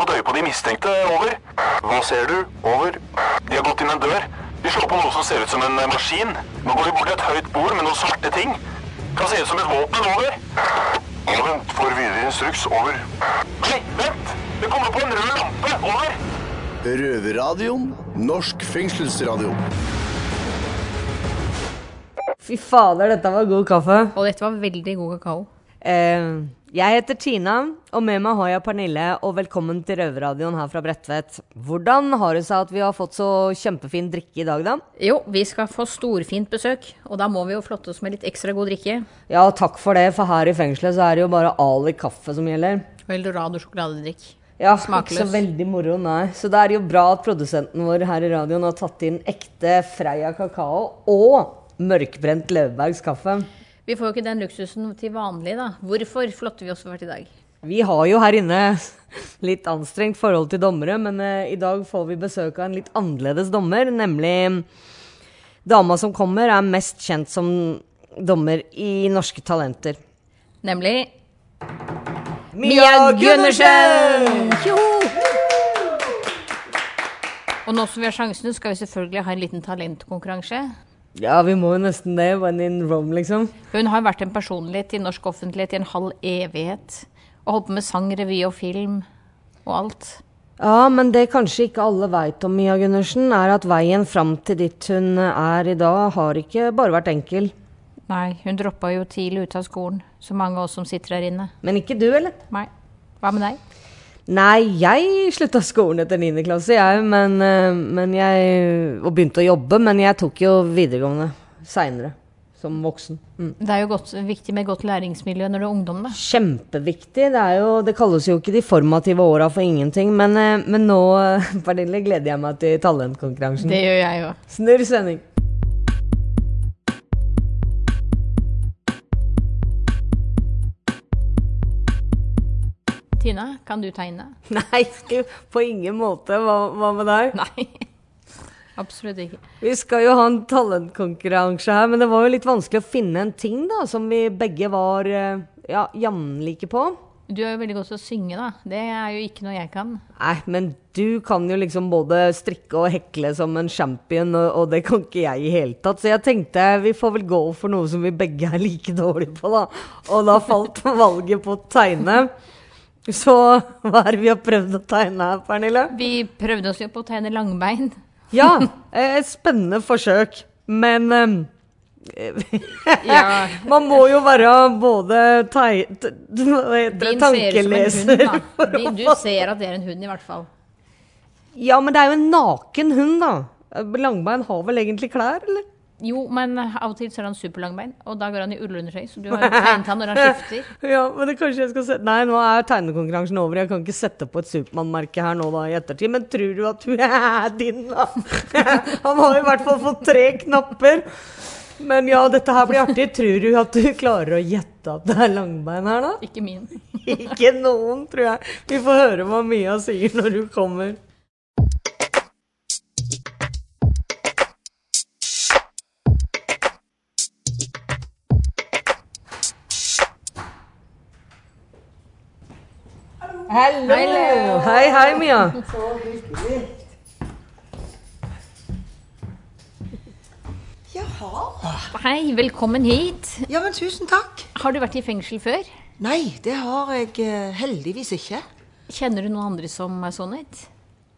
fått øye på de mistenkte. Over. Hva ser du? Over. De har gått inn en dør. De slår på noe som ser ut som en eh, maskin. Nå går de bort til et høyt bord med noen svarte ting. Kan se ut som et våpen. Over. Vent, får videre instruks. Over. Nei, vent! Det kommer på en rød lampe. Over. Røverradioen. Norsk fengselsradio. Fy fader, dette var god kaffe. Og dette var veldig god kakao. Eh, jeg heter Tina, og med meg har jeg Pernille, og velkommen til Røverradioen her fra Bredtvet. Hvordan har det seg at vi har fått så kjempefin drikke i dag, da? Jo, vi skal få storfint besøk, og da må vi jo flotte oss med litt ekstra god drikke. Ja, takk for det, for her i fengselet så er det jo bare Ali kaffe som gjelder. Og Eldorado sjokoladedrikk. Ja, Smakløs. ikke så veldig moro, nei. Så det er jo bra at produsenten vår her i radioen har tatt inn ekte Freia kakao og mørkbrent Løvebergs kaffe. Vi får jo ikke den luksusen til vanlig, da. Hvorfor flotter vi oss hvert i dag? Vi har jo her inne litt anstrengt forhold til dommere, men eh, i dag får vi besøk av en litt annerledes dommer, nemlig dama som kommer, er mest kjent som dommer i Norske Talenter. Nemlig Mia Gundersen! Og nå som vi har sjansen, skal vi selvfølgelig ha en liten talentkonkurranse. Ja, vi må jo nesten det. When in Rome, liksom. Hun har vært en personlighet i norsk offentlighet i en halv evighet. Og holdt på med sang, revy og film og alt. Ja, men det kanskje ikke alle veit om Mia Gundersen, er at veien fram til dit hun er i dag, har ikke bare vært enkel. Nei, hun droppa jo tidlig ut av skolen, så mange av oss som sitter her inne. Men ikke du, eller? Nei. Hva med deg? Nei, jeg slutta skolen etter 9. klasse, jeg, men, eh, men jeg Og begynte å jobbe, men jeg tok jo videregående seinere. Som voksen. Mm. Det er jo godt, viktig med godt læringsmiljø når du er ungdom, da. Kjempeviktig. Det, jo, det kalles jo ikke de formative åra for ingenting. Men, eh, men nå, eh, Pernille, gleder jeg meg til talentkonkurransen. Det gjør jeg òg. Snurr sending. Tina, kan du tegne? Nei, på ingen måte. Hva, hva med deg? Nei. Absolutt ikke. Vi skal jo ha en talentkonkurranse her, men det var jo litt vanskelig å finne en ting da, som vi begge var eh, ja, jevnlike på. Du er jo veldig god til å synge, da. Det er jo ikke noe jeg kan. Nei, men du kan jo liksom både strikke og hekle som en champion, og, og det kan ikke jeg i hele tatt. Så jeg tenkte vi får vel gå for noe som vi begge er like dårlige på, da. Og da falt valget på å tegne. Så hva er det vi har prøvd å tegne her, Pernille? Vi prøvde oss jo på å tegne langbein. Ja, eh, et spennende forsøk. Men um, man må jo være både Tankeleser. hund, Du ser at det er en hund, i hvert fall. Ja, men det er jo en naken hund, da. Langbein har vel egentlig klær, eller? Jo, men av og til så har han superlangbein, og da går han i ullundertøy, så du har jo tegnet han når han skifter. Ja, men det kanskje jeg skal se Nei, nå er tegnekonkurransen over. Jeg kan ikke sette på et Supermann-merke her nå da i ettertid. Men tror du at hun er din, da? Han har i hvert fall fått tre knapper. Men ja, dette her blir artig. Tror du at du klarer å gjette at det er langbein her, da? Ikke min. Ikke noen, tror jeg. Vi får høre hva Mia sier når hun kommer. Hallo! Hei, hei, Mia. Jaha. Hei, velkommen hit. Ja, men tusen takk. Har du vært i fengsel før? Nei, det har jeg eh, heldigvis ikke. Kjenner du noen andre som er sonet?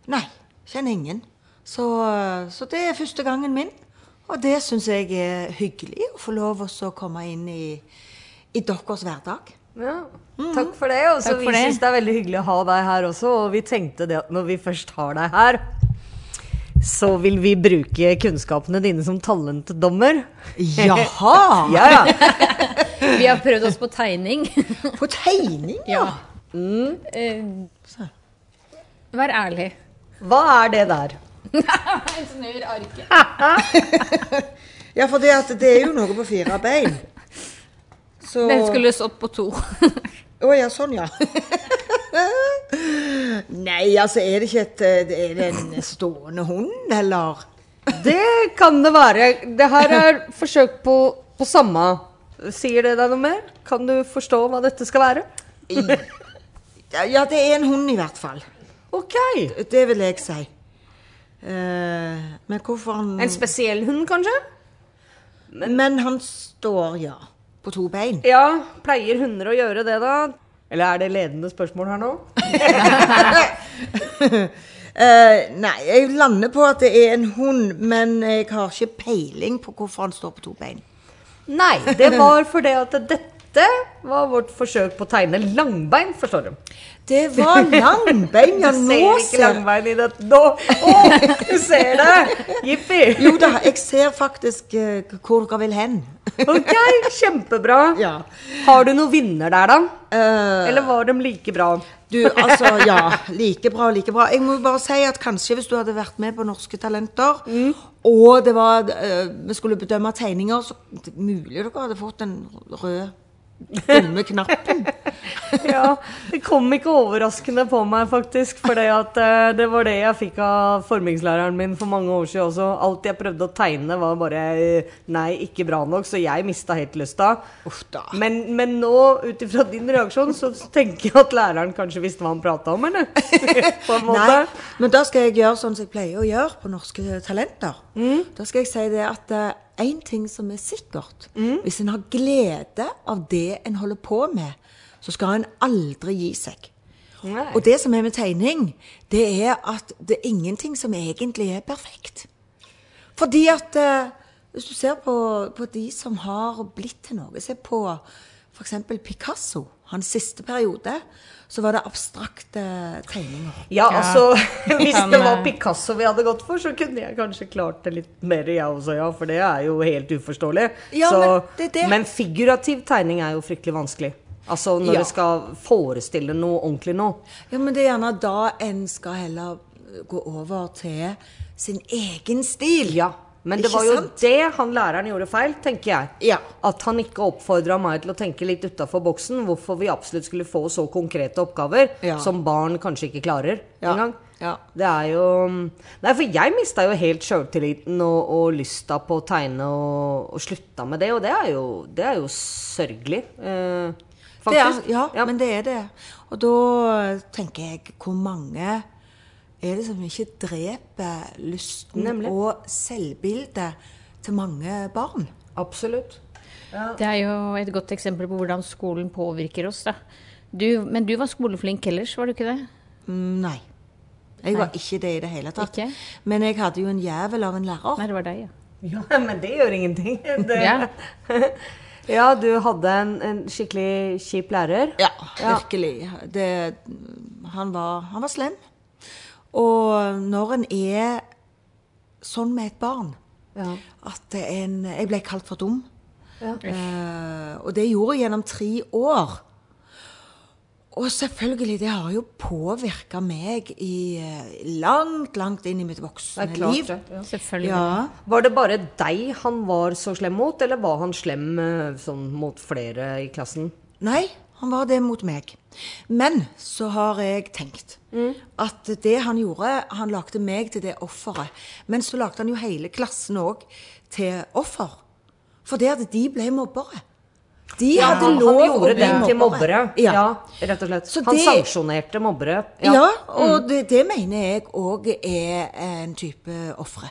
Nei, kjenner ingen. Så, eh, så det er første gangen min. Og det syns jeg er hyggelig å få lov til å komme inn i, i deres hverdag. Ja, takk for det. Også, Takk vi for det. syns det er veldig hyggelig å ha deg her også. Og vi tenkte det at når vi først har deg her, så vil vi bruke kunnskapene dine som talentdommer. Jaha! Ja, ja. Vi har prøvd oss på tegning. På tegning, ja. Eh, Vær ærlig. Hva er det der? Snur arket. Ja, for det, at det er jo noe på fire bein. Så Den skulle stått på to. Å ja, sånn, ja. Nei, altså, er det ikke et eh, Er det en stående hund, eller? Det kan det være. Det her er forsøk på, på samme. Sier det deg noe mer? Kan du forstå hva dette skal være? Ja, det er en hund i hvert fall. Ok. Det vil jeg si. Uh, men hvorfor han En spesiell hund, kanskje? Men han står, ja, på to bein. Ja, pleier hunder å gjøre det, da? Eller er det ledende spørsmål her nå? uh, nei, jeg lander på at det er en hund, men jeg har ikke peiling på hvorfor han står på to bein. Nei, det var fordi at dette var vårt forsøk på å tegne langbein, forstår du. Det var langbein, ja, Du nå ser ikke ser langbein i det nå! Å, du ser det! Jippi! Jo da, jeg ser faktisk uh, hvor dere vil hen. Ok, kjempebra. Ja. Har du noen vinner der, da? Uh, Eller var de like bra? du, altså, ja. Like bra, like bra. Jeg må bare si at kanskje hvis du hadde vært med på Norske Talenter, og det var, uh, vi skulle bedømme tegninger, så mulig dere hadde fått den røde dumme knappen. Ja, Det kom ikke overraskende på meg, faktisk. For uh, det var det jeg fikk av formingslæreren min for mange år siden også. Alt jeg prøvde å tegne, var bare eh, nei, ikke bra nok. Så jeg mista helt lysta. Men, men nå, ut ifra din reaksjon, så tenker jeg at læreren kanskje visste hva han prata om, eller? på en måte. Nei, men da skal jeg gjøre sånn som jeg pleier å gjøre på Norske Talenter. Da skal jeg si det at én ting som er sikkert Hvis en har glede av det en holder på med, så skal en aldri gi seg. Nei. Og det som er med tegning, det er at det er ingenting som egentlig er perfekt. Fordi at eh, hvis du ser på, på de som har blitt til noe, se på f.eks. Picasso. Hans siste periode, så var det abstrakte tegninger. Ja, altså Hvis det var eh, Picasso vi hadde gått for, så kunne jeg kanskje klart det litt mer, jeg også, ja. For det er jo helt uforståelig. Ja, så, men det er det. men figurativ tegning er jo fryktelig vanskelig. Altså når Ja. du skal forestille noe ordentlig nå. Ja, men det er gjerne da en skal heller gå over til sin egen stil. Ja, men det Ikke var jo sant? det han læreren gjorde feil, tenker jeg. Ja. At han ikke oppfordra meg til å tenke litt utafor boksen. Hvorfor vi absolutt skulle få så konkrete oppgaver Ja. som barn kanskje ikke klarer Ja. engang. Ja. Det er jo Nei, for jeg mista jo helt sjøltilliten og, og lysta på å tegne og, og slutta med det, og det er jo, det er jo sørgelig. Eh, Det er, faktisk. ja, men det er det. Og da tenker jeg hvor mange er det som ikke dreper lysten Nemlig. og selvbildet til mange barn? Absolutt. Det er jo et godt eksempel på hvordan skolen påvirker oss. da. Du, men du var skoleflink ellers, var du ikke det? Mm, Nei. Jeg var ikke det i det hele tatt. Ikke? Men jeg hadde jo en jævel av en lærer. Nei, det var deg, ja. Ja, men det gjør ingenting. Det, Ja. ja, du hadde en, en skikkelig kjip lærer. Ja, Ja. virkelig. Det, han, var, han var slem. Og når en er sånn med et barn Ja. at en Jeg ble kalt for dum. Ja. Eh, og det gjorde jeg gjennom tre år. Og selvfølgelig, det har jo påvirka meg i eh, langt, langt inn i mitt voksne klart liv. det. Ja. Selvfølgelig. Ja. Var det bare deg han var så slem mot, eller var han slem eh, sånn mot flere i klassen? Nei, han var det mot meg. Men så har jeg tenkt at det han gjorde Han lagde meg til det offeret. Men så lagde han jo hele klassen òg til offer. For det at de ble mobbere. De hadde han, lov han gjorde dem til mobbere. Ja. Ja. rett og slett. Så han det- sanksjonerte mobbere. Ja, og det, det mener jeg òg er en type ofre.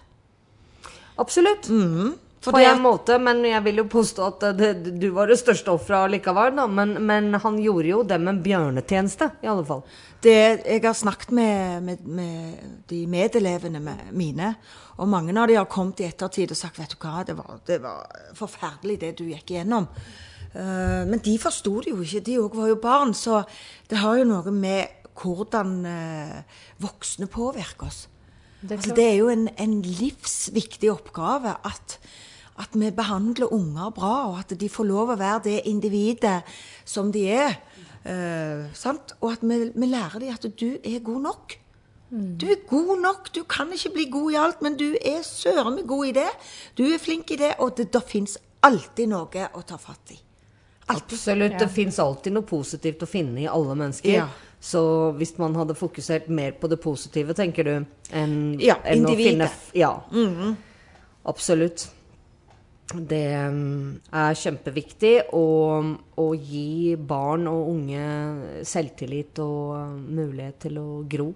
Absolutt. For På en at- måte, men jeg vil jo påstå at det, du var det største offeret likevel. Da. Men, men han gjorde jo dem en bjørnetjeneste, i alle fall. Det, jeg har snakket med, med, med de medelevene mine, og mange av de har kommet i ettertid og sagt vet du hva, det var, det var forferdelig det du gikk igjennom. Uh, men de forsto det jo ikke, de òg var jo barn, så det har jo noe med hvordan uh, voksne påvirker oss. Det er altså, det er jo en, en livsviktig oppgave at, at vi behandler unger bra, og at de får lov å være det individet som de er. Eh, sant? Og at vi, vi lærer dem at du er god nok. Du er god nok. Du kan ikke bli god i alt, men du er søren meg god i det. Du er flink i det, og det, det fins alltid noe å ta fatt i. Alltid. Absolutt. Det fins alltid noe positivt å finne i alle mennesker. Ja. Så hvis man hadde fokusert mer på det positive, tenker du, enn Ja, enn å individet. finne Ja. Absolutt. Det mm, er kjempeviktig å, å gi barn og unge selvtillit og uh, mulighet til å gro.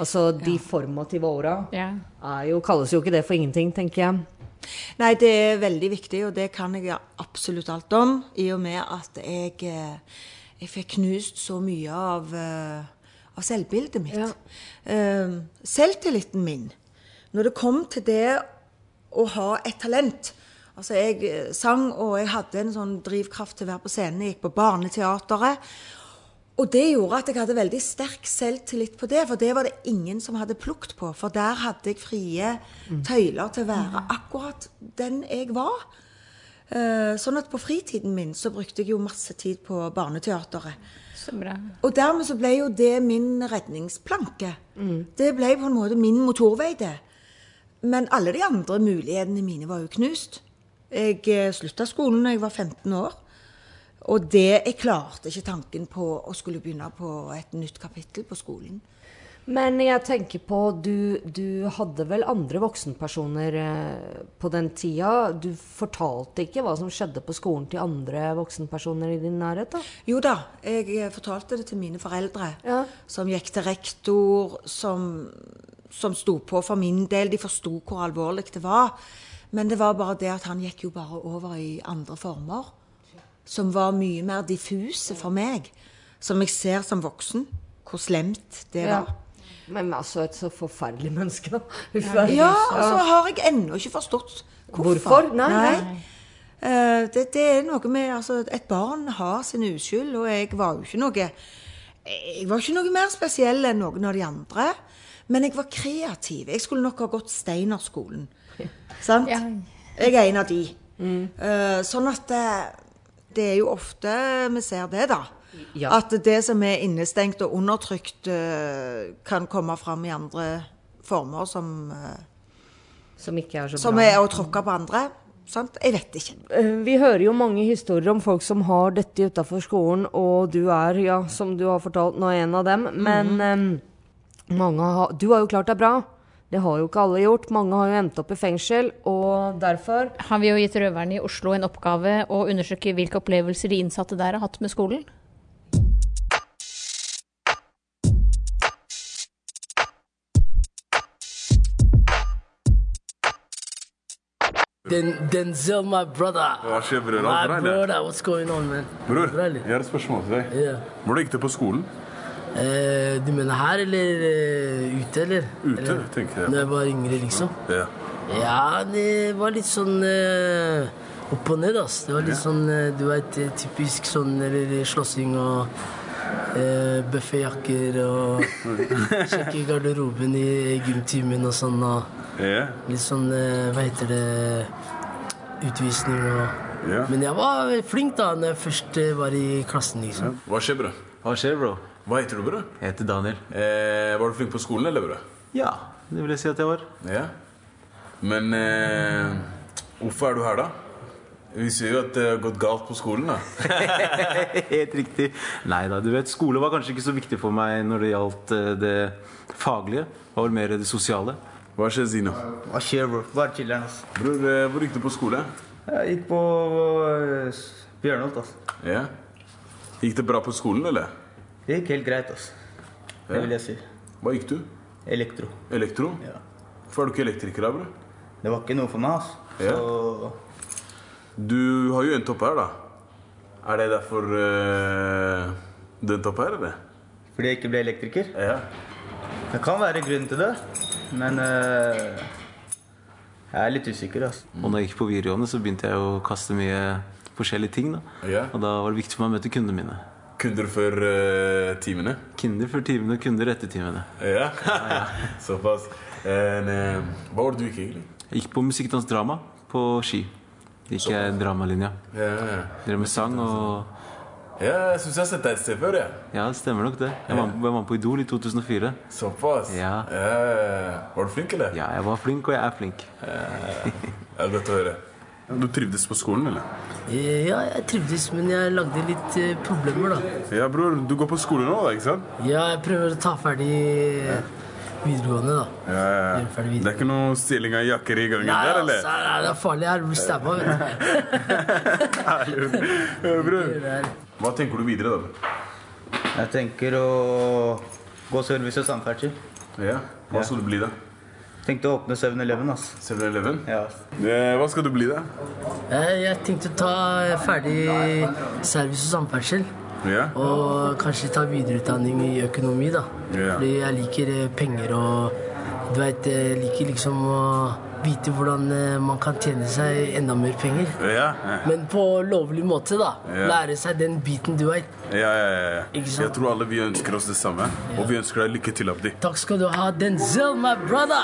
Altså de formative åra Ja. jo, kalles jo ikke det for ingenting, tenker jeg. Nei, det er veldig viktig, og det kan jeg absolutt alt om. I og med at jeg, eh, jeg fikk knust så mye av, eh, av selvbildet mitt. Ja. Eh, Selvtilliten min, når det kom til det å ha et talent Altså, jeg eh, sang, og jeg hadde en sånn drivkraft til å være på scenen. Jeg gikk på Barneteatret. Og det gjorde at jeg hadde veldig sterk selvtillit på det, for det var det ingen som hadde plukket på. For der hadde jeg frie tøyler til å være akkurat den jeg var. Eh, Sånn at på fritiden min så brukte jeg jo masse tid på Barneteatret. Og dermed så ble jo det min redningsplanke. Det ble på en måte min motorvei, det. Men alle de andre mulighetene mine var jo knust. Jeg eh, slutta skolen da jeg var 15 år. Og det, jeg klarte ikke tanken på å skulle begynne på et nytt kapittel på skolen. Men jeg tenker på, du, du hadde vel andre voksenpersoner eh, på den tida. Du fortalte ikke hva som skjedde på skolen til andre voksenpersoner i din nærhet? da? Jo da, jeg eh, fortalte det til mine foreldre, Ja. som gikk til rektor, som, som sto på for min del. De forsto hvor alvorlig det var. Men det var bare det at han gikk jo bare over i andre former. Som var mye mer diffuse for meg. Som jeg ser som voksen. Hvor slemt det Ja. var. Men altså, et så forferdelig menneske, da. Ja, og så har jeg ennå ikke forstått hvorfor. Hvorfor? Nei, nei. Uh, det, det er noe med altså, Et barn har sin uskyld, og jeg var jo ikke noe Jeg var ikke noe mer spesiell enn noen av de andre. Men jeg var kreativ. Jeg skulle nok ha gått Steinerskolen. Sant? Ja. Jeg er en av de. Eh, sånn at det, det er jo ofte vi ser det, da. Ja. At det som er innestengt og undertrykt, eh, kan komme fram i andre former som, eh, Som ikke er så som er å tråkke på andre. Sant? Jeg vet ikke. Eh, Vi hører jo mange historier om folk som har dette utafor skolen, og du er, ja, som du har fortalt nå, en av dem. Men eh, mange har Du har jo klart deg bra. Det har jo ikke alle gjort. Mange har jo endt opp i fengsel, og derfor Har vi jo gitt røverne i Oslo en oppgave å undersøke hvilke opplevelser de innsatte der har hatt med skolen. Den, Denzel, my brother. Hva skjer, bror? My brother, what's going on, man? Bror, jeg har et spørsmål til deg. Yeah. Hvordan gikk det på skolen? Eh, du mener her, eller eh, ute, eller? Ute, eller? tenker jeg. Når jeg var yngre, liksom? Ja. Ja, det var litt sånn eh, opp og ned, ass. Det var litt sånn, eh, du vet, eh, typisk sånn eller slåssing og eh, bøffejakker og sjekke garderoben i gymtimen og sånn. og Ja. Litt sånn, eh, hva heter det, utvisning og Ja. Men jeg var flink da når jeg først eh, var i klassen, liksom. Hva skjer, bro? Hva skjer, bro? Hva heter du, bror? Jeg heter Daniel. Eh, var du flink på skolen, eller, bror? Ja, det vil jeg si at jeg var. Ja. Men eh, hvorfor er du her, da? Vi ser jo at det har gått galt på skolen, da. Helt riktig. Nei da, du vet, skole var kanskje ikke så viktig for meg når det gjaldt eh, det faglige. Det var vel mer det sosiale. Hva skjer, Zino? Hva skjer, Hva Bare chiller'n, ass. Bror, eh, hvor gikk du på skole? Jeg gikk på uh, Bjørnholt, ass. Ja. Gikk det bra på skolen, eller? Det gikk helt greit, altså. Det vil jeg si. Hva gikk du? Elektro. Elektro? Ja. Hvorfor er du ikke elektriker, da, bror? Det var ikke noe for meg, altså. Ja. Så Du har jo endt opp her, da. Er det derfor uh, du endte opp her, eller? fordi jeg ikke ble elektriker. Ja. Det kan være grunnen til det, men uh, jeg er litt usikker, altså. Og når jeg gikk på videregående, så begynte jeg å kaste mye forskjellige ting. da. Ja. Og da var det viktig for meg å møte kundene mine. Kunder før uh, timene? Kunder før timene, kunder etter timene. Ja. Såpass. En, uh, hva var det du gikk, egentlig? Jeg gikk på musikkdans drama på Ski. Gikk jeg dramalinja. Ja, ja. Drev med sang og ja jeg syns jeg har sett deg et sted før, jeg. Ja, det stemmer nok det. Jeg var, jeg var på Idol i 2004. Såpass? Ja. Ja. Var du flink, eller? Ja, jeg var flink, og jeg er flink. Det er godt å høre. Du trivdes på skolen, eller? Eh, Ja, jeg trivdes, men jeg lagde litt eh, problemer, da. Ja, bror. Du går på skole nå, da, ikke sant? Ja, jeg prøver å ta ferdig videregående, da. Ja, ja, ja. Det er ikke noe stjeling av jakker i gangen Nei, der, altså, eller? nei, det er farlig Jeg blir stabba, vet du. Ja, bror. Hva tenker du videre, da? Jeg tenker å gå service og samferdsel. Ja, Hva skal du bli, da? Tenkte å åpne 7-Eleven, Altså. 7-Eleven? Ja. Eh, Hva skal du bli, da? Eh, Jeg tenkte å ta ferdig service og samferdsel. Ja? Og kanskje ta videreutdanning i økonomi, da. Ja. Fordi jeg liker eh, penger og Du veit, jeg liker liksom å vite hvordan eh, man kan tjene seg enda mer penger. Ja, ja. Men på lovlig måte, da. Ja. Lære seg den biten du veit. ja, ja, ja? Jeg tror alle vi ønsker oss det samme. Og vi ønsker deg lykke til, Abdi. Takk skal du ha, Denzel, my brother!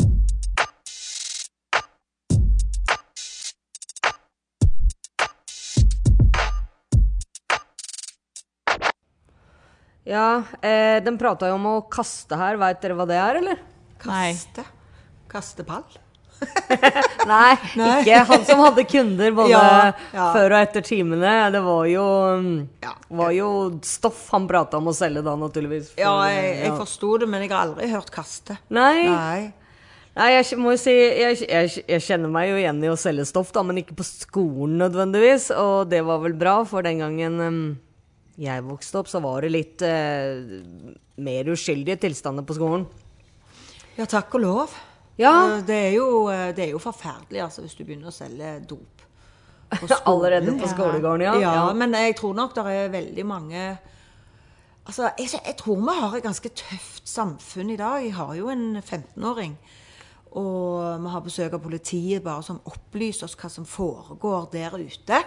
Ja, eh, den prata jo om å kaste her. Veit dere hva det er, eller? Kaste. Kaste ball. Nei, Nei. ikke han som hadde kunder både Ja, ja. før og etter timene. Det var jo, var jo stoff han prata om å selge da, naturligvis. For- Ja, jeg, jeg ja. forsto det, men jeg har aldri hørt kaste. Nei. Nei. Nei, jeg må jo si jeg, jeg, jeg kjenner meg jo igjen i å selge stoff, da, men ikke på skolen nødvendigvis. Og det var vel bra, for den gangen em, jeg vokste opp, så var det litt eh, mer uskyldige tilstander på skolen. Ja, takk og lov. Ja. Eh, Det er jo, eh, det er jo forferdelig altså, hvis du begynner å selge dop. på. Allerede på skolegården, ja. ja. Ja. Men jeg tror nok det er veldig mange Altså, jeg, jeg tror vi har et ganske tøft samfunn i dag. Jeg har jo en 15-åring. Og vi har besøk av politiet bare som opplyser oss hva som foregår der ute.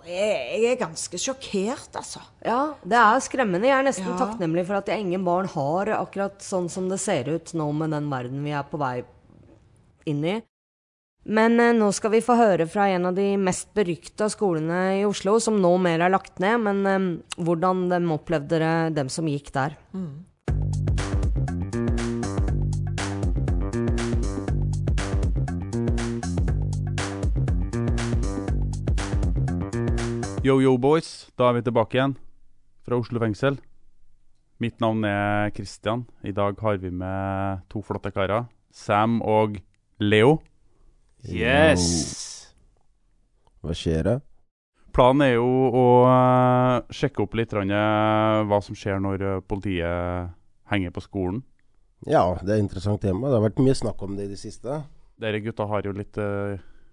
Og jeg, jeg er ganske sjokkert, altså. Ja, det er skremmende. Jeg er nesten Ja. takknemlig for at jeg ingen barn har akkurat sånn som det ser ut nå med den verden vi er på vei inn i. Men eh, nå skal vi få høre fra en av de mest berykta skolene i Oslo, som nå mer er lagt ned, men eh, hvordan de opplevde det, dem som gikk der. Yo, yo, boys. Da er vi tilbake igjen fra Oslo fengsel. Mitt navn er Christian. I dag har vi med to flotte karer. Sam og Leo. Yes! Hva skjer da? Planen er jo å eh, sjekke opp litt eh, hva som skjer når eh, politiet henger på skolen. Ja, det er et interessant tema. Det har vært mye snakk om det i det siste. Dere gutta har jo litt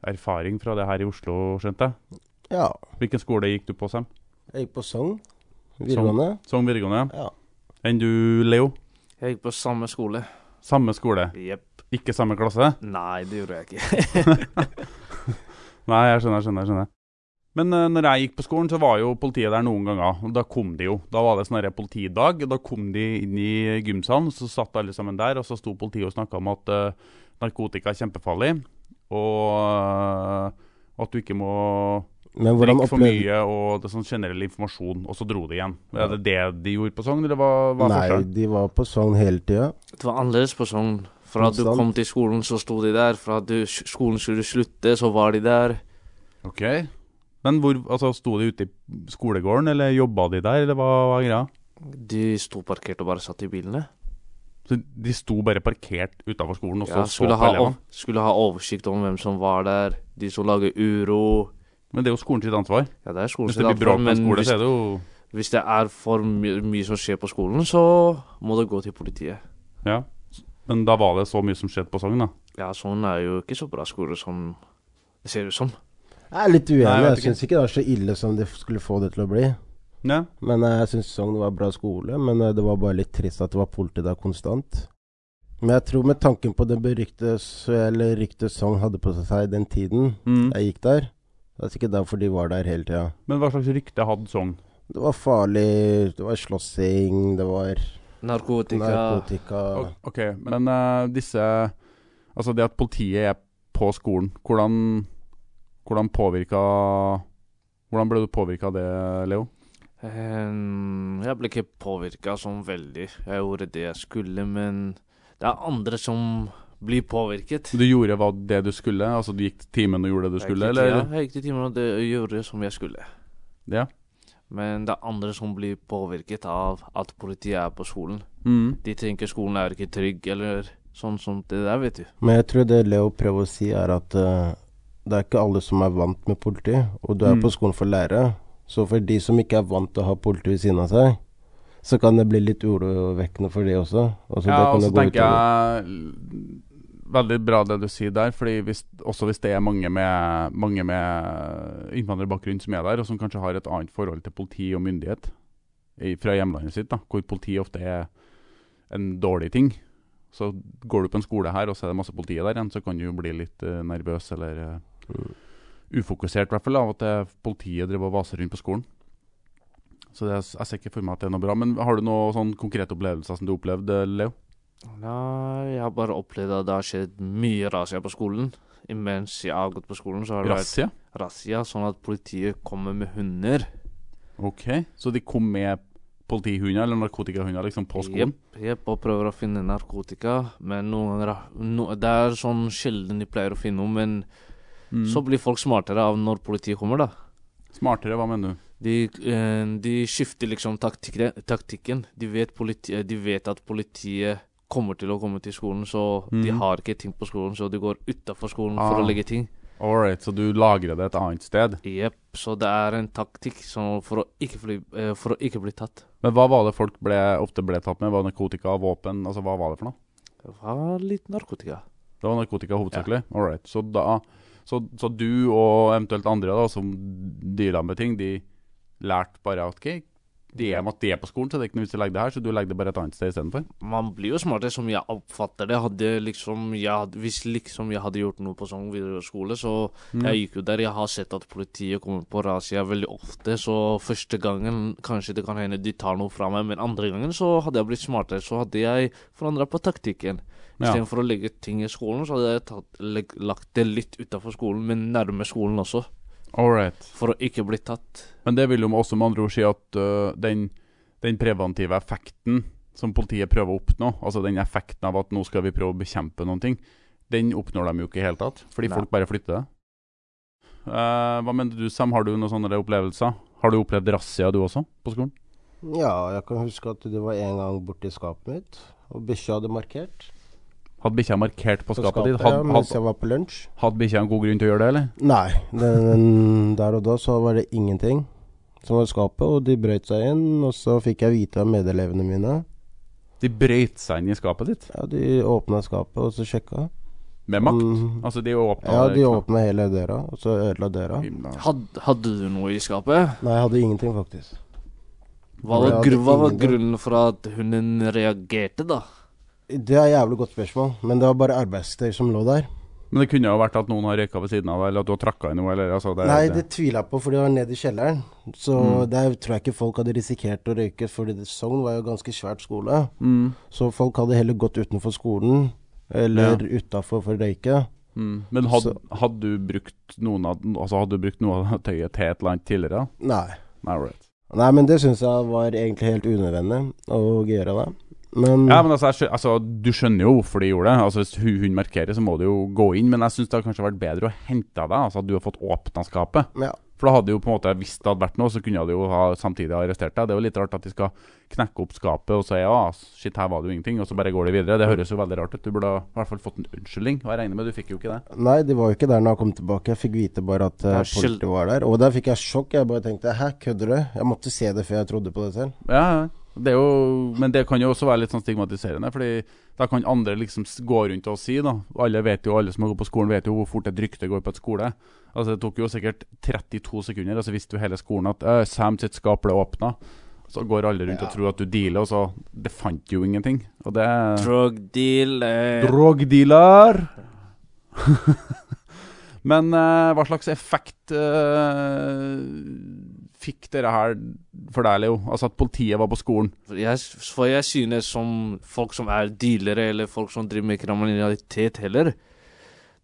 erfaring fra det her i Oslo, skjønte jeg. Ja. Hvilken skole gikk du på, Sam? Jeg gikk på Sogn videregående. Sogn videregående, Ja. Enn du, Leo? Jeg gikk på samme skole. Samme skole? Yep. Ikke samme klasse? Nei, det gjorde jeg ikke. Nei, jeg skjønner, jeg skjønner. skjønner. Men uh, når jeg gikk på skolen, så var jo politiet der noen ganger. og Da kom de jo. Da var det sånn politidag. Da kom de inn i gymsalen, så satt alle sammen der, og så sto politiet og snakka om at uh, narkotika er kjempefarlig, og uh, at du ikke må Men hvordan drikke for mye, og det sånn generell informasjon, og så dro de igjen. Er det det de gjorde på Sogn, eller hva var Nei, forskjellen? de var på Sogn hele tida. Det var annerledes på Sogn. Fra at du kom til skolen, så sto de der. Fra at du, skolen skulle slutte, så var de der. Ok. Men hvor, altså, sto de ute i skolegården, eller jobba de der, eller hva var greia? De sto parkert og bare satt i bilene. Så de sto bare parkert utafor skolen og så Ja, så skulle, på ha, elevene? ov- skulle ha oversikt om hvem som var der. De som lager uro. Men det er jo skolen sitt ansvar. Ja, det er skolen Hvis det blir bråk ansvar, på en men skole, hvis, så er det jo hvis det er for my mye som skjer på skolen, så må det gå til politiet. Ja. Men da var det så mye som skjedde på Sogn, da. Ja, Sogn er jo ikke så bra skole som det ser ut som. Jeg er litt uenig. Nei, jeg jeg syns ikke det var så ille som det skulle få det til å bli. Ja. Men jeg syns Sogn var bra skole, men eh, det var bare litt trist at det var politi der konstant. Men jeg tror med tanken på det berykte eller ryktet Sogn hadde på seg den tiden Mm. jeg gikk der, det er sikkert derfor de var der hele tida. Men hva slags rykte hadde Sogn? Det var farlig, det var slåssing, det var Narkotika. narkotika. Ok, men uh, disse Altså det at politiet er på skolen, hvordan Hvordan påvirka Hvordan ble du påvirka av det, Leo? Um, jeg ble ikke påvirka sånn veldig. Jeg gjorde det jeg skulle, men det er andre som blir påvirket. Du gjorde hva det du skulle? Altså du gikk til timen og gjorde det du Jeg skulle, gikk til- eller? Ja, jeg gikk til timen og det, gjorde det som jeg skulle. Ja. Men det er andre som blir påvirket av at politiet er på skolen. Mm. De tenker skolen er ikke trygg, eller sånn som det der, vet du. Men jeg tror det Leo prøver å si, er at uh, det er ikke alle som er vant med politi, og du er Mm. på skolen for å lære. Så for de som ikke er vant til å ha politi ved siden av seg, så kan det bli litt urovekkende for de også. Altså, ja, og så tenker jeg Veldig bra det du sier der, fordi hvis, også hvis det er mange med, mange med innvandrerbakgrunn som er der, og som kanskje har et annet forhold til politi og myndighet i, fra hjemlandet sitt, da, hvor politi ofte er en dårlig ting, så går du på en skole her, og så er det masse politi der igjen, så kan du jo bli litt uh, nervøs eller uh, ufokusert, i hvert fall, av at det, politiet driver og vaser rundt på skolen. Så det, jeg ser ikke for meg at det er noe bra. Men har du noen sånn konkrete opplevelser som du opplevde, Leo? Nei, jeg har bare opplevd at det har skjedd mye razzia på skolen. Imens jeg har gått på skolen, så har det Razzia? vært razzia, sånn at politiet kommer med hunder. Ok, Så de kom med politihunder eller narkotikahunder liksom på skolen? Jepp, jepp, og prøver å finne narkotika. Men noen no, Det er sånn sjelden de pleier å finne noe, men Mm. så blir folk smartere av når politiet kommer, da. Smartere, hva mener du? De, eh, de skifter liksom taktikken. De, vet politi de vet at politiet kommer til å komme til skolen, så de Mhm. har ikke ting på skolen, så de går utafor skolen Ah. for å legge ting. Alright, så du lagrer det et annet sted? Jepp, så det er en taktikk for, å bli, eh, for å ikke bli tatt. Men hva var det folk ble, ofte ble tatt med? Var det narkotika, våpen? Altså, hva var det for noe? Det var litt narkotika. Det var narkotika hovedsakelig? Alright. Så, da, så, så du og eventuelt andre da, som deala med ting, de lærte bare at ok, de er, de er på skolen, så det er ikke noe vits i å legge det her, så du legger det bare et annet sted istedenfor? Man blir jo smartere, som jeg oppfatter det. Hadde liksom, jeg, hvis liksom jeg hadde gjort noe på sånn videregående så Mm. jeg gikk jo der. Jeg har sett at politiet kommer på razzia veldig ofte, så første gangen kanskje det kan hende de tar noe fra meg, men andre gangen så hadde jeg blitt smartere. Så hadde jeg forandra på taktikken. Ja. For å legge ting i skolen, så hadde jeg tatt, lagt det litt utafor skolen, men nærme skolen også. Alright. For å ikke bli tatt. Men det vil jo også med andre ord si at øh, den, den preventive effekten som politiet prøver å oppnå, altså den effekten av at nå skal vi prøve å bekjempe noen ting, den oppnår de jo ikke i hele tatt, fordi Nei. folk bare flytter det. Eh, hva mener du, Sam? Har du noen sånne opplevelser? Har du opplevd razzia du også, på skolen? Ja, jeg kan huske at det var en gang borti skapet mitt, og bikkja hadde markert. Hadde bikkja markert på På skapet ditt? Hadde, ja, mens jeg var på lunsj. hadde bikkja en god grunn til å gjøre det, eller? Nei, den, der og da så var det ingenting som var i skapet, og de brøt seg inn, og så fikk jeg vite av medelevene mine. De brøyt seg inn i skapet ditt? Ja, de åpna skapet, og så sjekka. Med makt? Mm. Altså, de åpna Ja, de åpna hele døra, og så ødela døra. Had, hadde du noe i skapet? Nei, jeg hadde ingenting, faktisk. Hva var, gru, hva var grunnen for at hunden reagerte, da? Det er et jævlig godt spørsmål, men det var bare arbeidstøy som lå der. Men det kunne jo vært at noen har røyka ved siden av deg, eller at du har trakka i noe, eller altså det, Nei, det tviler jeg på, for det var nede i kjelleren. Så Mm. der tror jeg ikke folk hadde risikert å røyke, for Sogn var jo ganske svært skole. Mm. Så folk hadde heller gått utenfor skolen, eller utafor for å røyke. Mm. Men hadde, hadde du brukt noen av Altså hadde du brukt noe av det tøyet til et eller annet tidligere? Nei. Nei, right. Nei, men det syns jeg var egentlig helt unødvendig å gjøre det. Men Ja, men altså, jeg skjø altså, Du skjønner jo hvorfor de gjorde det. Altså, Hvis hun, hun markerer, så må du jo gå inn. Men jeg syns det hadde kanskje vært bedre å hente deg. Altså At du har fått åpna skapet. Ja. For da hadde jo på en måte Hvis det hadde vært noe, så kunne de jo ha samtidig ha arrestert deg. Det er jo litt rart at de skal knekke opp skapet og si ja, shit, her var det jo ingenting, og så bare går de videre. Det høres jo veldig rart ut. Du burde ha i hvert fall fått en unnskyldning. Og jeg regner med du fikk jo ikke det. Nei, de var jo ikke der når jeg kom tilbake. Jeg fikk vite bare at uh, politiet var der. Og der fikk jeg sjokk. Jeg bare tenkte hæ, kødder du? Jeg måtte se det før jeg trodde på det selv. Ja, ja. Det jo, men det kan jo også være litt sånn stigmatiserende. Fordi da kan andre liksom gå rundt og si, da Alle vet jo, alle som har gått på skolen, vet jo hvor fort et rykte går på et skole. Altså Det tok jo sikkert 32 sekunder, og så visste jo hele skolen at Sam sitt skap ble åpna. Så går alle rundt og tror at du dealer, og så Det fant jo ingenting. Og det Drug dealer. Drug Drogdealer! Men uh, hva slags effekt uh, fikk dere her for deg, Leo? Altså at politiet var på skolen? Jeg, for jeg synes som folk som er dealere, eller folk som driver med kriminalitet heller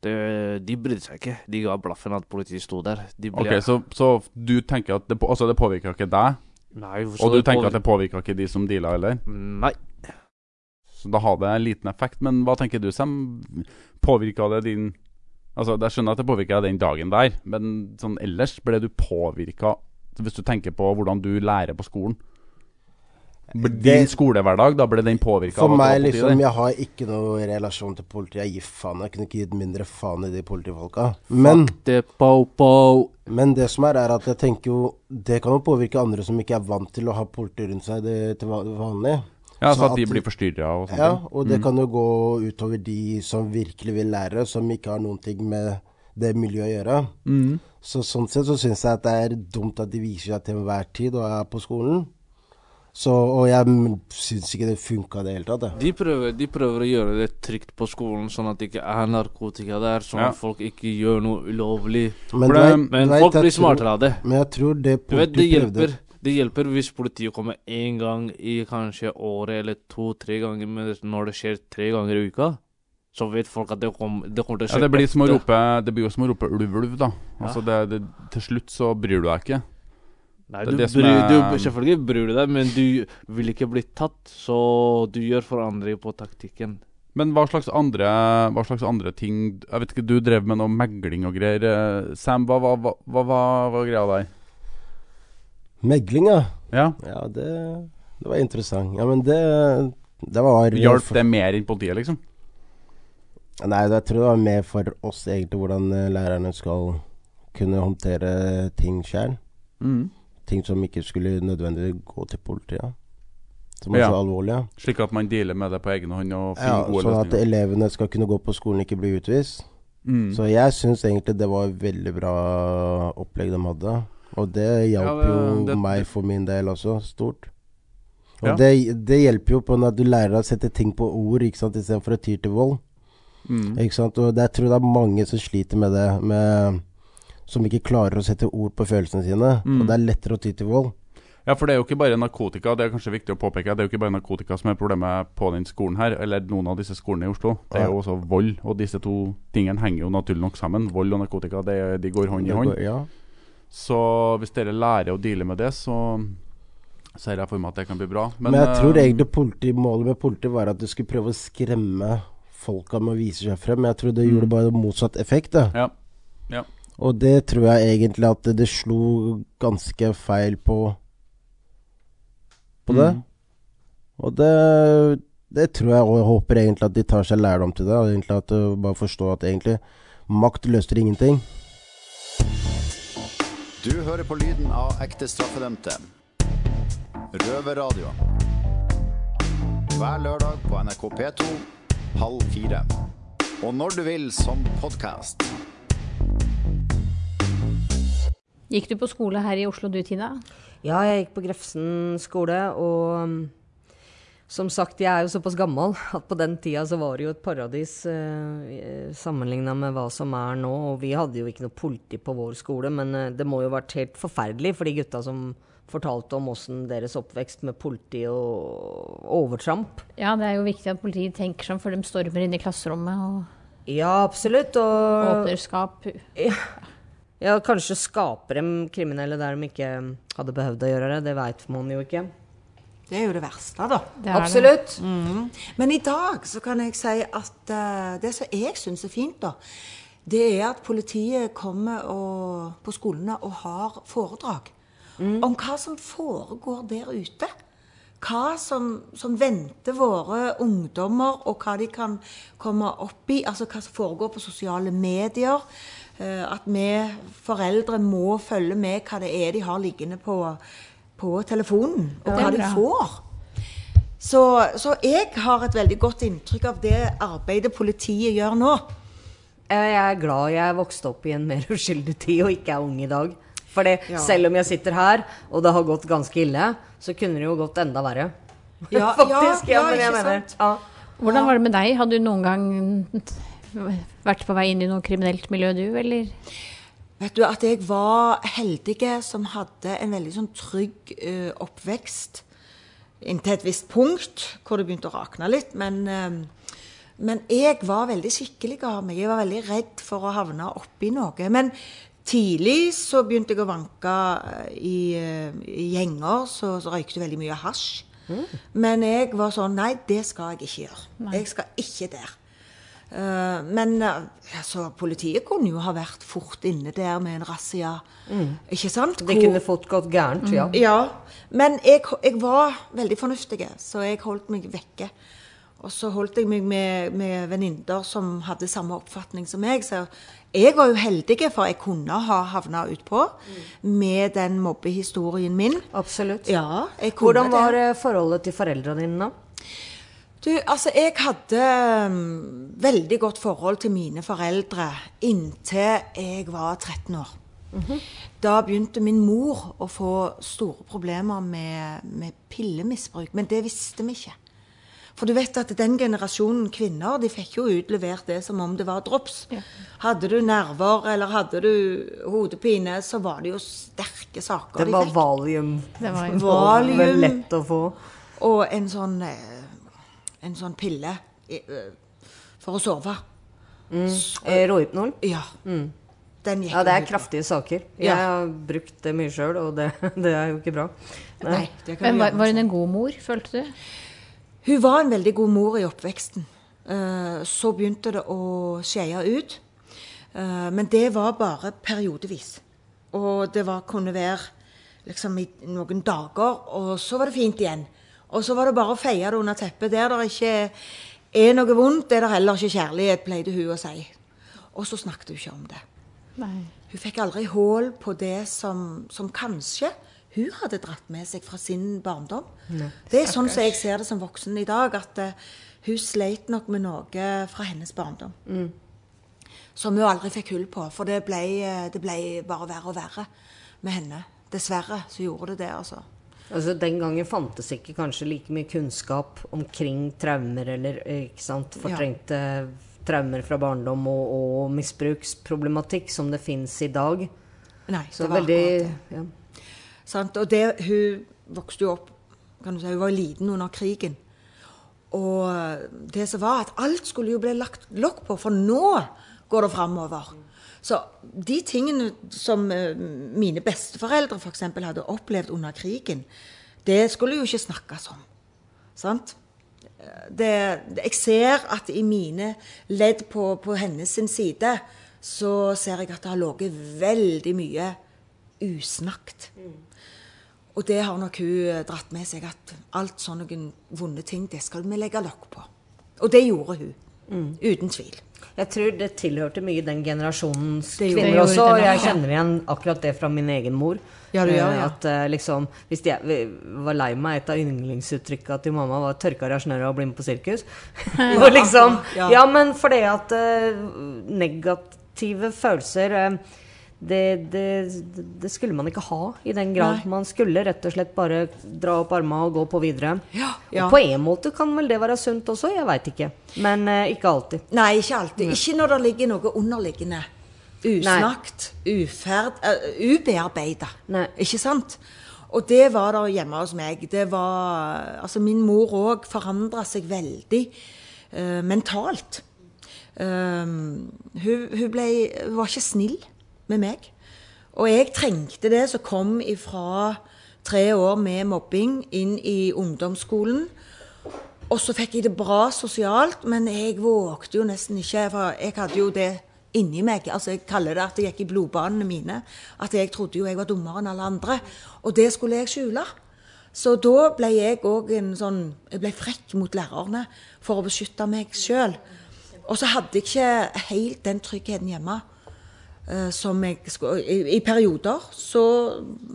det, De brydde seg ikke. De ga blaffen at politiet sto der. De ble, Ok, så, så du tenker at det, altså det påvirka ikke deg? Nei, Og du tenker påvirker... at det påvirka ikke de som deala heller? Nei. Så da hadde det en liten effekt. Men hva tenker du, Sam? Påvirka det din Altså, Jeg skjønner at det påvirka den dagen der, men sånn ellers ble du påvirka Hvis du tenker på hvordan du lærer på skolen. Din Det- skolehverdag, da ble den påvirka For meg, liksom, jeg har ikke noe relasjon til politiet. Jeg gir faen. Jeg kunne ikke gitt mindre faen i de politifolka. Men det. Men det som er, er at jeg tenker jo Det kan jo påvirke andre som ikke er vant til å ha politi rundt seg det, til vanlig. Ja, så at de blir forstyrra og sånn. Ja, og det Mm. kan jo gå utover de som virkelig vil lære, som ikke har noen ting med det miljøet å gjøre. Mm. Så sånn sett så syns jeg at det er dumt at de viser seg til enhver tid og er på skolen. Så, og jeg syns ikke det funka i det hele tatt. det. De prøver, de prøver å gjøre det trygt på skolen, sånn at det ikke er narkotika der, sånn Ja. at folk ikke gjør noe ulovlig. Men det, men du vet, folk blir smartere av det. Men jeg tror det Du vet, det hjelper. Det hjelper hvis politiet kommer én gang i kanskje året eller to-tre ganger, men når det skjer tre ganger i uka, så vet folk at det, kom, det kommer til å skje Ja, det blir som å rope Det blir jo som å rope ulv, ulv, da. Ja. Altså det, det, til slutt så bryr du deg ikke. Nei, Det er du, det som bryr, er- du Selvfølgelig bryr du deg, men du vil ikke bli tatt, så du gjør forandring på taktikken. Men hva slags andre, hva slags andre ting Jeg vet ikke, Du drev med noe megling og greier. Sam, hva hva- hva- hva hva var greia der? Megling, ja. Ja. Ja, det, det var interessant. Ja, men det Det var Hjalp det mer enn politiet, liksom? Nei, jeg tror det var mer for oss egentlig hvordan eh, lærerne skal kunne håndtere ting sjøl. Mm. Ting som ikke skulle nødvendigvis gå til politiet. Som er Ja. så alvorlige. Slik at man dealer med det på egen hånd og Ja, gode sånn at elevene skal kunne gå på skolen og ikke bli utvist. Mm. Så jeg syns egentlig det var et veldig bra opplegg de hadde. Og det hjalp Ja, jo det- meg for min del også, stort. Og Ja. det, det hjelper jo på når du lærer å sette ting på ord istedenfor å ty til vold. Mm. Ikke sant? Og jeg tror det er mange som sliter med det, med, som ikke klarer å sette ord på følelsene sine. Mm. Og det er lettere å ty til vold. Ja, for det er jo ikke bare narkotika, det er kanskje viktig å påpeke. Det er jo ikke bare narkotika som er problemet på den skolen her, eller noen av disse skolene i Oslo. Det er jo også vold, og disse to tingene henger jo naturlig nok sammen. Vold og narkotika, det, de går hånd i hånd. ja. Så hvis dere lærer å deale med det, så ser jeg for meg at det kan bli bra. Men, jeg tror eh, egentlig politi, målet med politiet var at du skulle prøve å skremme folka må vise seg frem. Jeg tror det Mm. gjorde bare motsatt effekt. Da. Ja. Ja. Og det tror jeg egentlig at det slo ganske feil på På det. Mm. Og det, det tror jeg og jeg håper egentlig at de tar seg lærdom til det. Og egentlig at de bare forstår at egentlig makt løser ingenting. Du hører på lyden av ekte straffedømte. Røverradio. Hver lørdag på NRK P2 halv fire. Og når du vil som podkast. Gikk du på skole her i Oslo du, Tina? Ja, jeg gikk på Grefsen skole, og um, som sagt, jeg er jo såpass gammel at på den tida så var det jo et paradis eh, sammenligna med hva som er nå. Og vi hadde jo ikke noe politi på vår skole, men eh, det må jo ha vært helt forferdelig for de gutta som fortalte om åssen deres oppvekst med politi og overtramp. Ja, det er jo viktig at politiet tenker sånn, for før de stormer inn i klasserommet og Ja, absolutt. Og åpner skap. Ja. ja, kanskje skaper dem kriminelle der de ikke hadde behøvd å gjøre det. Det veit man jo ikke. Det er jo det verste, da. Det absolutt. det. Mhm. Men i dag så kan jeg si at uh, det som jeg syns er fint, da, det er at politiet kommer og, på skolene og har foredrag om hva som foregår der ute. Hva som, som venter våre ungdommer, og hva de kan komme opp i. Altså hva som foregår på sosiale medier. Eh, at vi foreldre må følge med hva det er de har liggende på, på telefonen, og hva de får. Så, så jeg har et veldig godt inntrykk av det arbeidet politiet gjør nå. Jeg er glad jeg vokste opp i en mer uskyldig tid og ikke er ung i dag. For Ja. selv om jeg sitter her, og det har gått ganske ille, så kunne det jo gått enda verre. Ja, Faktisk. Ja, ja, men jeg ikke mener sant? ja. Hvordan var det med deg? Hadde du noen gang vært på vei inn i noe kriminelt miljø, du, eller? Vet du at jeg var heldige som hadde en veldig sånn trygg eh, oppvekst inntil et visst punkt, hvor det begynte å rakne litt. Men, eh, men jeg var veldig skikkelig av meg. Jeg var veldig redd for å havne oppi noe. Men tidlig så begynte jeg å vanke eh, i, eh, i gjenger, så, så røykte jeg veldig mye hasj. Men jeg var sånn Nei, det skal jeg ikke gjøre. Jeg skal ikke der. Uh, men altså, politiet kunne jo ha vært fort inne der med en razzia. Mm. Ikke sant? Det kunne fått gått gærent, ja. Ja. Men jeg, jeg var veldig fornuftig, så jeg holdt meg vekke. Og så holdt jeg meg med, med venninner som hadde samme oppfatning som meg. Så jeg var jo heldig, for jeg kunne ha havna utpå med den mobbehistorien min. Absolutt. Ja, Hvordan var det. eh, forholdet til foreldrene dine, da? Du, altså, jeg hadde um, veldig godt forhold til mine foreldre inntil jeg var 13 år. Da begynte min mor å få store problemer med, med pillemisbruk, men det visste vi ikke. For du vet at den generasjonen kvinner de fikk jo utlevert det som om det var drops. Hadde du nerver eller hadde du hodepine, så var det jo sterke saker Det de var fikk. valium. Det var vel Valium. lett å få. Og en sånn, eh, en sånn pille eh, for å sove. Mm. Eh, Rohypnol? Ja. Mm. Den gikk Ja, det er kraftige saker. Jeg Ja. har brukt det mye sjøl, og det, det er jo ikke bra. Nei, det kan Men var, var hun en god mor, følte du? Hun var en veldig god mor i oppveksten. Eh, Så begynte det å skeie ut. Eh, Men det var bare periodevis. Og det var, kunne være liksom i noen dager, og så var det fint igjen. Og så var det bare å feie det under teppet. Der det ikke er noe vondt, er det heller ikke kjærlighet, pleide hun å si. Og så snakket hun ikke om det. Hun fikk aldri hull på det som, som kanskje hun hadde dratt med seg fra sin barndom. Nei. Det er sånn som jeg ser det som voksen i dag, at uh, hun sleit nok med noe fra hennes barndom. Mm. Som hun aldri fikk hull på, for det ble, eh, det ble bare verre og verre med henne. Dessverre så gjorde det det, altså. Altså, Den gangen fantes ikke kanskje like mye kunnskap omkring traumer eller sant, fortrengte traumer fra barndom og, og misbruksproblematikk som det fins i dag. Nei, Så det var veldig akkurat det. ja. Sant? Og det, hun vokste jo opp kan du si, Hun var liten under krigen. Og det som var at alt skulle jo bli lagt lokk på, for nå går det framover. Så de tingene som eh, mine besteforeldre f.eks. hadde opplevd under krigen, det skulle jo ikke snakkes om. Sant? Det, jeg ser at i mine ledd på, på hennes side, så ser jeg at det har ligget veldig mye usnakt. Og det har nok hun eh, dratt med seg, at alt sånne vonde ting, det skal vi legge lokk på. Og det gjorde hun. Uten tvil. Jeg tror det tilhørte mye den generasjonens kvinner også. Og jeg kjenner igjen akkurat det fra min egen mor. Ja, det gjør, Eh, ja. At eh, liksom Hvis jeg var lei meg, et av yndlingsuttrykkene til mamma var 'tørka deg og bli med på sirkus'. Og liksom, Ja. men fordi at negative følelser det, det, det skulle man ikke ha i den grad. Nei. Man skulle rett og slett bare dra opp armene og gå på videre. ja. Og på en måte kan vel det være sunt også, jeg veit ikke. Men eh, ikke alltid. Nei, ikke alltid. Ikke når det ligger noe underliggende. Usnakt, uferd, uh, ubearbeida. Ikke sant? Og det var der hjemme hos meg. Det var Altså, min mor òg forandra seg veldig uh, mentalt. Um, hun, hun, ble, hun var ikke snill med meg. Og jeg trengte det som kom ifra tre år med mobbing inn i ungdomsskolen. Og så fikk jeg det bra sosialt, men jeg vågte jo nesten ikke, for jeg hadde jo det inni meg. Altså Jeg kaller det at det gikk i blodbanene mine. At jeg trodde jo jeg var dummere enn alle andre. Og det skulle jeg skjule. Så da ble jeg òg en sånn Jeg ble frekk mot lærerne for å beskytte meg sjøl. Og så hadde jeg ikke helt den tryggheten hjemme. Eh, som jeg skulle, i, I perioder så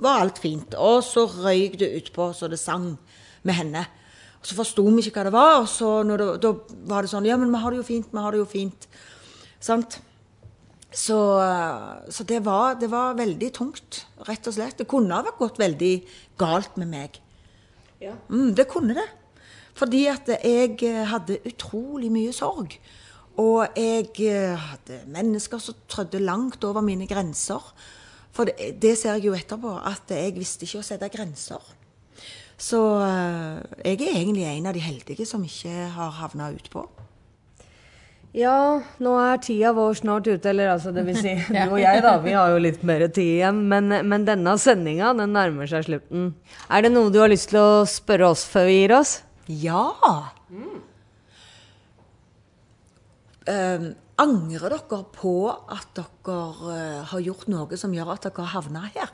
var alt fint. Og så røyk det utpå så det sang med henne. Og så forsto vi ikke hva det var, og så det, da var det sånn Ja, men vi har det jo fint, vi har det jo fint. Sant? Så, eh, så det, var, det var veldig tungt, rett og slett. Det kunne ha gått veldig galt med meg. Ja. Mm, det kunne det. Fordi at jeg eh, hadde utrolig mye sorg. Og jeg eh, hadde mennesker som trødde langt over mine grenser. For det, det ser jeg jo etterpå, at jeg visste ikke å sette grenser. Så eh, jeg er egentlig en av de heldige som ikke har havna utpå. Ja, nå er tida vår snart ute. Eller altså, det vil si du og jeg, da. Vi har jo litt mer tid igjen. Men, men denne sendinga, den nærmer seg slutten. Er det noe du har lyst til å spørre oss før vi gir oss? Ja. Eh, Angrer dere på at dere eh, har gjort noe som gjør at dere har havna her?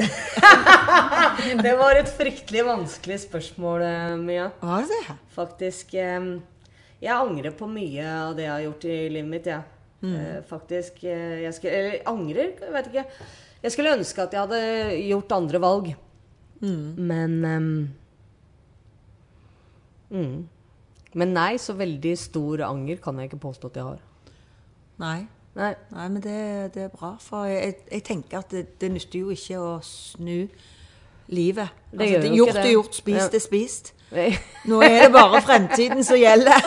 det var et fryktelig vanskelig spørsmål, eh, Mia. Var det det? Faktisk. eh, Jeg angrer på mye av det jeg har gjort i livet mitt, jeg. Mm. Eh, Faktisk. Jeg skulle, eller angrer, jeg vet ikke. Jeg skulle ønske at jeg hadde gjort andre valg. Mm. Men ehm, mm. Men nei, så veldig stor anger kan jeg ikke påstå at jeg har. Nei. Nei. Nei, men det, det er bra. For jeg, jeg tenker at det, det nytter jo ikke å snu livet. Det Altså, gjør jo gjort ikke er det. gjort, spist Ja. er spist. Nei. Nå er det bare fremtiden som gjelder.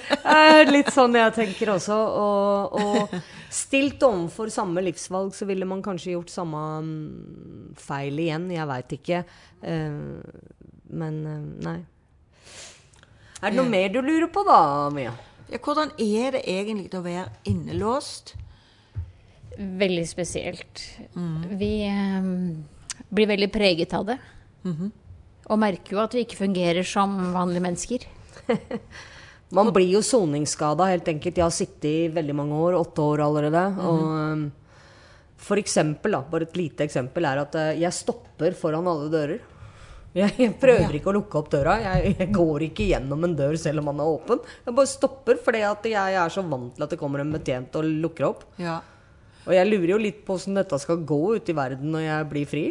Litt sånn jeg tenker også. Og, og stilt overfor samme livsvalg, så ville man kanskje gjort samme mm, feil igjen. Jeg veit ikke. Eh, men eh, nei. Er det noe mer du lurer på da, Mia? Ja, hvordan er det egentlig å være innelåst? Veldig spesielt. Vi eh, blir veldig preget av det. Mhm. Og merker jo at vi ikke fungerer som vanlige mennesker. Man blir jo soningsskada, helt enkelt. Jeg har sittet i veldig mange år, åtte år allerede. Og um, for eksempel, da, bare et lite eksempel, er at eh, jeg stopper foran alle dører. Jeg, prøver ikke å lukke opp døra. Jeg, går ikke gjennom en dør selv om den er åpen. Jeg bare stopper fordi at jeg er så vant til at det kommer en betjent og lukker opp. Ja. Og jeg lurer jo litt på hvordan dette skal gå ut i verden når jeg blir fri.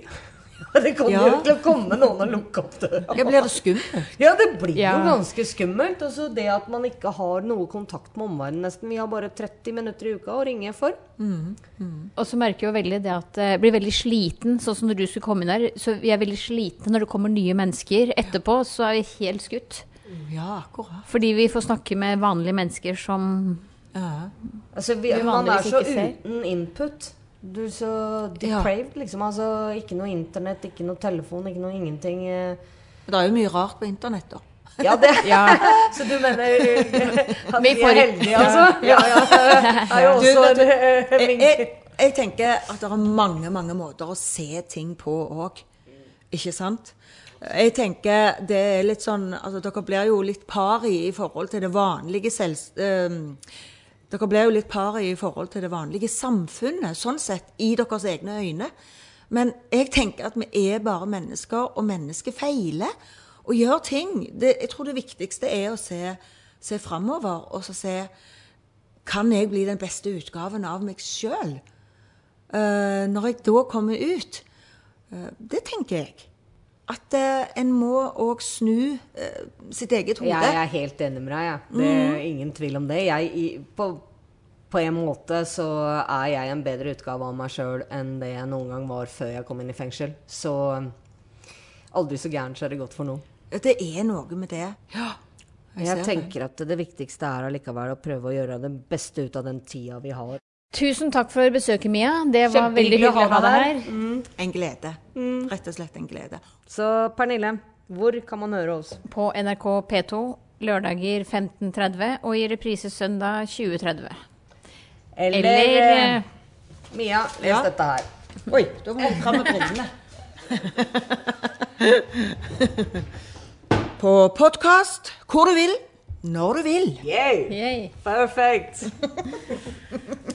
Det kommer Ja. jo til å komme noen og lukke opp døra. Ja, blir det skummelt? Ja, det blir Ja. jo ganske skummelt. Og så det at man ikke har noe kontakt med omverdenen nesten. Vi har bare 30 minutter i uka å ringe for. Og så merker jeg jo veldig det at jeg blir veldig sliten, sånn som når du skulle komme inn her. Så vi er veldig slitne når det kommer nye mennesker. Etterpå så er vi helt skutt. Ja, akkurat. Fordi vi får snakke med vanlige mennesker som Ja. Altså, vi, Vi man er så uten input. Du er så depraved, liksom. Altså, ikke noe internett, ikke noe telefon, ikke noe ingenting. eh. Det er jo mye rart på internett, da. Ja, det Ja. Så du mener eh, at Vi er heldige, altså? Ja, ja. Det er jo også du, du, eh, jeg, jeg, jeg tenker at det er mange, mange måter å se ting på òg. Ikke sant? Jeg tenker det er litt sånn altså Dere blir jo litt pari i forhold til det vanlige selv... ehm, dere ble jo litt paret i forhold til det vanlige samfunnet, sånn sett, i deres egne øyne. Men jeg tenker at vi er bare mennesker, og mennesker feiler og gjør ting. Det, jeg tror det viktigste er å se, se framover og så se kan jeg bli den beste utgaven av meg sjøl? når jeg da kommer ut. Uh, det tenker jeg. At eh, en må òg snu eh, sitt eget hode. Jeg er helt enig med deg. Ja. Det er ingen tvil om det. Jeg, på, på en måte så er jeg en bedre utgave av meg sjøl enn det jeg noen gang var før jeg kom inn i fengsel. Så aldri så gærent så er det godt for noen. Det er noe med det. Ja. Jeg det. tenker at det viktigste er allikevel å prøve å gjøre det beste ut av den tida vi har. Tusen takk for besøket, Mia. Det var veldig hyggelig å ha deg her. En glede. Rett og slett en glede. Så Pernille, hvor kan man høre oss? På NRK P2 lørdager 15.30 og i reprise søndag 20.30. Eller, Eller uh, Mia, les Ja. dette her. Oi, du må holdt fram med brillene. På podkast hvor du vil, når du vil. Yay! Yay. Perfect.